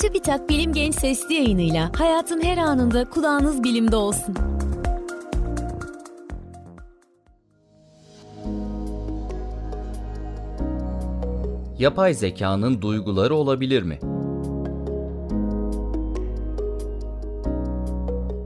TÜBİTAK Bilim Genç Sesli yayınıyla hayatın her anında kulağınız bilimde olsun. Yapay zekanın duyguları olabilir mi?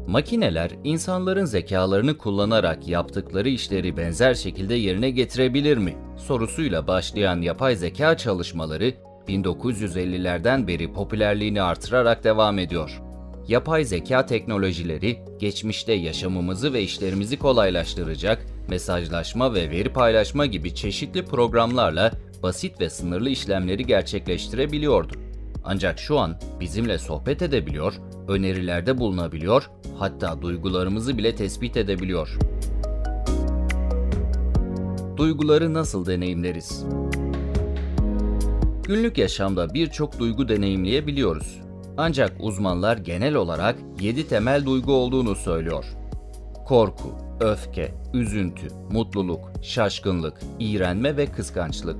Makineler insanların zekalarını kullanarak yaptıkları işleri benzer şekilde yerine getirebilir mi? sorusuyla başlayan yapay zeka çalışmaları 1950'lerden beri popülerliğini artırarak devam ediyor. Yapay zeka teknolojileri geçmişte yaşamımızı ve işlerimizi kolaylaştıracak, mesajlaşma ve veri paylaşma gibi çeşitli programlarla basit ve sınırlı işlemleri gerçekleştirebiliyordu. Ancak şu an bizimle sohbet edebiliyor, önerilerde bulunabiliyor, hatta duygularımızı bile tespit edebiliyor. Duyguları nasıl deneyimleriz? Günlük yaşamda birçok duygu deneyimleyebiliyoruz. Ancak uzmanlar genel olarak 7 temel duygu olduğunu söylüyor. Korku, öfke, üzüntü, mutluluk, şaşkınlık, iğrenme ve kıskançlık.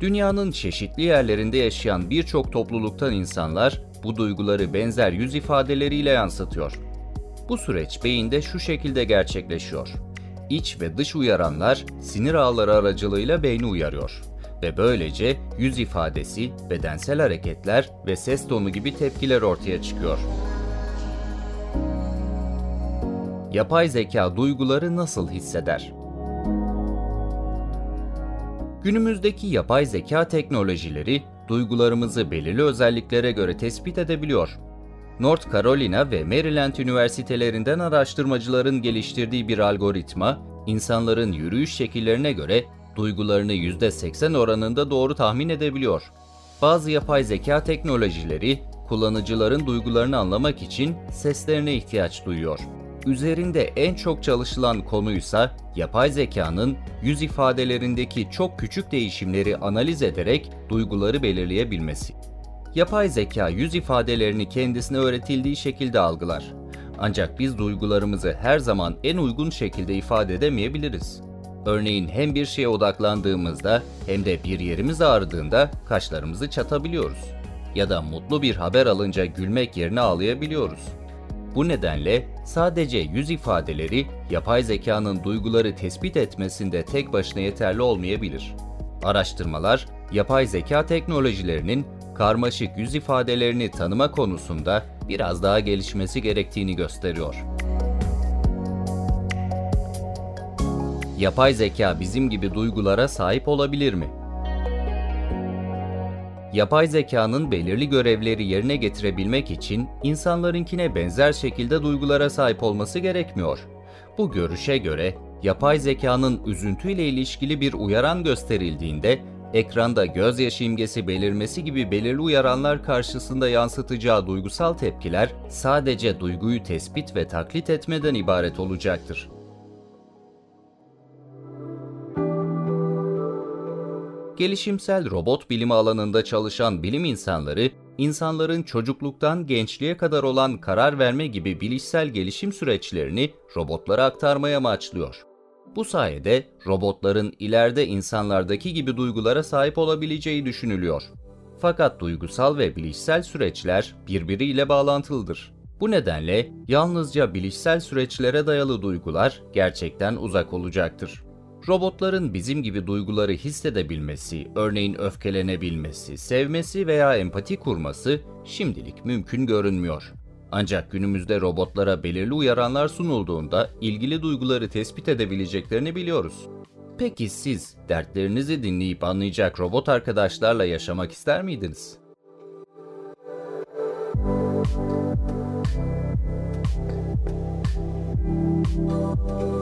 Dünyanın çeşitli yerlerinde yaşayan birçok topluluktan insanlar bu duyguları benzer yüz ifadeleriyle yansıtıyor. Bu süreç beyinde şu şekilde gerçekleşiyor. İç ve dış uyaranlar sinir ağları aracılığıyla beyni uyarıyor ve böylece yüz ifadesi, bedensel hareketler ve ses tonu gibi tepkiler ortaya çıkıyor. Yapay zeka duyguları nasıl hisseder? Günümüzdeki yapay zeka teknolojileri duygularımızı belirli özelliklere göre tespit edebiliyor. North Carolina ve Maryland üniversitelerinden araştırmacıların geliştirdiği bir algoritma, insanların yürüyüş şekillerine göre duygularını %80 oranında doğru tahmin edebiliyor. Bazı yapay zeka teknolojileri kullanıcıların duygularını anlamak için seslerine ihtiyaç duyuyor. Üzerinde en çok çalışılan konuysa yapay zekanın yüz ifadelerindeki çok küçük değişimleri analiz ederek duyguları belirleyebilmesi. Yapay zeka yüz ifadelerini kendisine öğretildiği şekilde algılar. Ancak biz duygularımızı her zaman en uygun şekilde ifade edemeyebiliriz. Örneğin hem bir şeye odaklandığımızda hem de bir yerimiz ağrıdığında kaşlarımızı çatabiliyoruz. Ya da mutlu bir haber alınca gülmek yerine ağlayabiliyoruz. Bu nedenle sadece yüz ifadeleri yapay zekanın duyguları tespit etmesinde tek başına yeterli olmayabilir. Araştırmalar, yapay zeka teknolojilerinin karmaşık yüz ifadelerini tanıma konusunda biraz daha gelişmesi gerektiğini gösteriyor. Yapay zeka bizim gibi duygulara sahip olabilir mi? Yapay zekanın belirli görevleri yerine getirebilmek için insanlarınkine benzer şekilde duygulara sahip olması gerekmiyor. Bu görüşe göre yapay zekanın üzüntüyle ilişkili bir uyaran gösterildiğinde ekranda gözyaşı imgesi belirmesi gibi belirli uyaranlar karşısında yansıtacağı duygusal tepkiler sadece duyguyu tespit ve taklit etmeden ibaret olacaktır. Gelişimsel robot bilimi alanında çalışan bilim insanları, insanların çocukluktan gençliğe kadar olan karar verme gibi bilişsel gelişim süreçlerini robotlara aktarmaya amaçlıyor. Bu sayede robotların ileride insanlardaki gibi duygulara sahip olabileceği düşünülüyor. Fakat duygusal ve bilişsel süreçler birbiriyle bağlantılıdır. Bu nedenle yalnızca bilişsel süreçlere dayalı duygular gerçekten uzak olacaktır. Robotların bizim gibi duyguları hissedebilmesi, örneğin öfkelenebilmesi, sevmesi veya empati kurması şimdilik mümkün görünmüyor. Ancak günümüzde robotlara belirli uyaranlar sunulduğunda ilgili duyguları tespit edebileceklerini biliyoruz. Peki siz dertlerinizi dinleyip anlayacak robot arkadaşlarla yaşamak ister miydiniz?